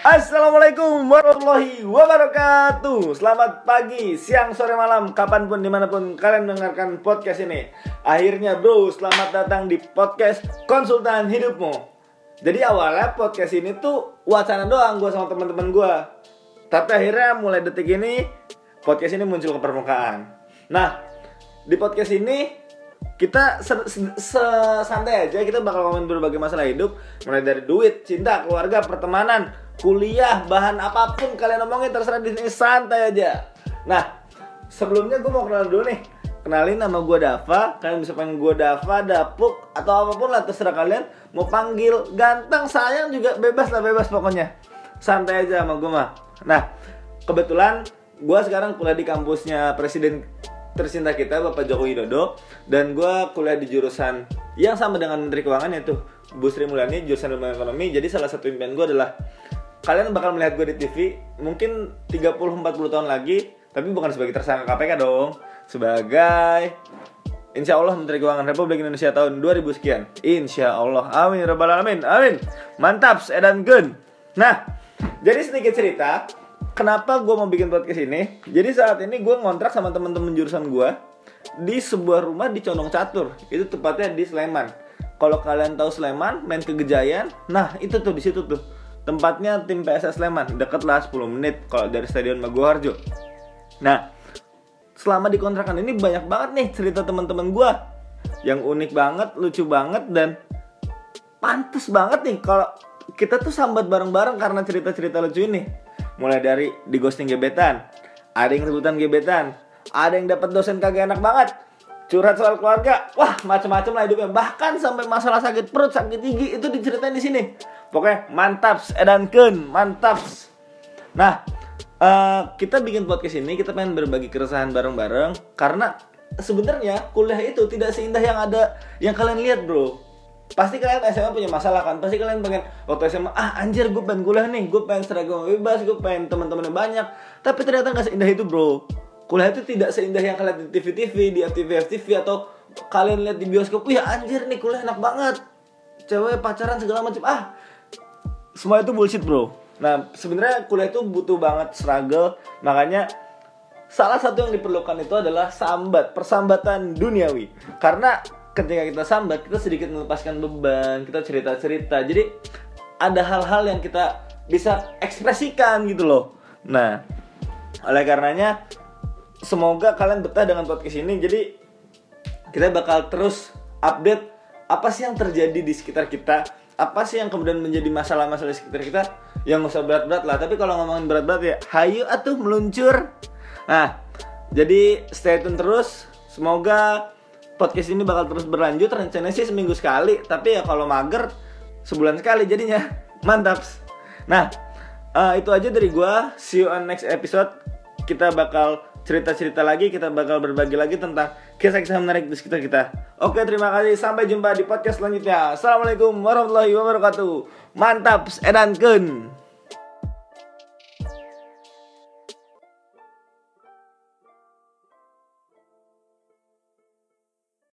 Assalamualaikum warahmatullahi wabarakatuh. Selamat pagi, siang, sore, malam Kapan pun, di mana pun kalian mendengarkan podcast ini. Akhirnya bro, selamat datang di podcast Konsultan Hidupmu. Jadi awalnya podcast ini tuh wacana doang gue sama teman-teman gue Tapi akhirnya mulai detik ini Podcast ini muncul ke permukaan. Nah, di podcast ini kita santai aja. Kita bakal ngomongin berbagai masalah hidup. Mulai dari duit, cinta, keluarga, pertemanan, kuliah, bahan apa pun kalian ngomongin terserah di sini santai aja. Nah, sebelumnya gue mau kenal dulu nih. Kenalin nama gue Dava, kalian bisa panggil gue Dava, Dapuk, atau apa pun lah terserah kalian. Mau panggil ganteng, sayang juga bebas lah, bebas pokoknya. Santai aja sama gue mah. Nah, kebetulan gue sekarang kuliah di kampusnya Presiden tercinta kita Bapak Joko Widodo. Dan gue kuliah di jurusan yang sama dengan Menteri Keuangan yaitu Bu Sri Mulyani jurusan ilmu ekonomi. Jadi salah satu impian gue adalah kalian bakal melihat gue di TV mungkin 30-40 tahun lagi tapi bukan sebagai tersangka KPK dong sebagai Insya Allah Menteri Keuangan Republik Indonesia tahun 2000 sekian Insya Allah Amin Rabbal Alamin Amin Mantap Edan Gun Nah jadi sedikit cerita kenapa gue mau bikin podcast ini? Jadi saat ini gue ngontrak sama teman-teman jurusan gue di sebuah rumah di Condong Catur. Itu tepatnya di Sleman. Kalau kalian tahu Sleman, main ke Gejayan, nah itu tuh di situ tuh. Tempatnya tim PSS Sleman, deket lah 10 menit kalau dari Stadion Maguwarjo. Nah, selama di kontrakan ini banyak banget nih cerita teman-teman gue yang unik banget, lucu banget dan pantas banget nih kalau kita tuh sambat bareng-bareng karena cerita-cerita lucu ini mulai dari di ghosting gebetan ada yang rebutan gebetan ada yang dapat dosen kagak enak banget curhat soal keluarga. Wah macam-macam lah hidupnya. Bahkan sampai masalah sakit perut sakit gigi itu diceritain di sini. Pokoknya mantap edan kun mantap nah uh, kita bikin podcast ini kita pengen berbagi keresahan bareng-bareng. Karena sebenarnya kuliah itu tidak seindah yang ada yang kalian lihat bro. Pasti kalian SMA punya masalah kan? Pasti kalian pengen waktu SMA ah anjir gue pengen kuliah nih. Gue pengen seragam bebas gue pengen teman-temannya banyak. Tapi ternyata nggak seindah itu bro kuliah itu tidak seindah yang kalian di TV-TV di FTV FTV atau kalian lihat di bioskop wih anjir nih kuliah enak banget. Cewek pacaran segala macam. Ah semua itu bullshit bro. Nah sebenarnya kuliah itu butuh banget struggle. Makanya salah satu yang diperlukan itu adalah sambat persambatan duniawi. Karena ketika kita sambat kita sedikit melepaskan beban kita cerita cerita jadi ada hal-hal yang kita bisa ekspresikan gitu loh. Nah oleh karenanya semoga kalian betah dengan podcast ini. Jadi kita bakal terus update apa sih yang terjadi di sekitar kita apa sih yang kemudian menjadi masalah-masalah di sekitar kita yang usah berat-berat lah. Tapi kalau ngomongin berat-berat ya hayu atuh meluncur. Nah jadi stay tune terus. Semoga podcast ini bakal terus berlanjut. Rencananya sih seminggu sekali tapi ya kalau mager sebulan sekali jadinya. Mantap. Nah uh, itu aja dari gua. See you on next episode. Kita bakal cerita-cerita lagi kita bakal berbagi lagi tentang kisah-kisah menarik di sekitar kita. Oke terima kasih. Sampai jumpa di podcast selanjutnya. Assalamualaikum warahmatullahi wabarakatuh. Mantap edan kun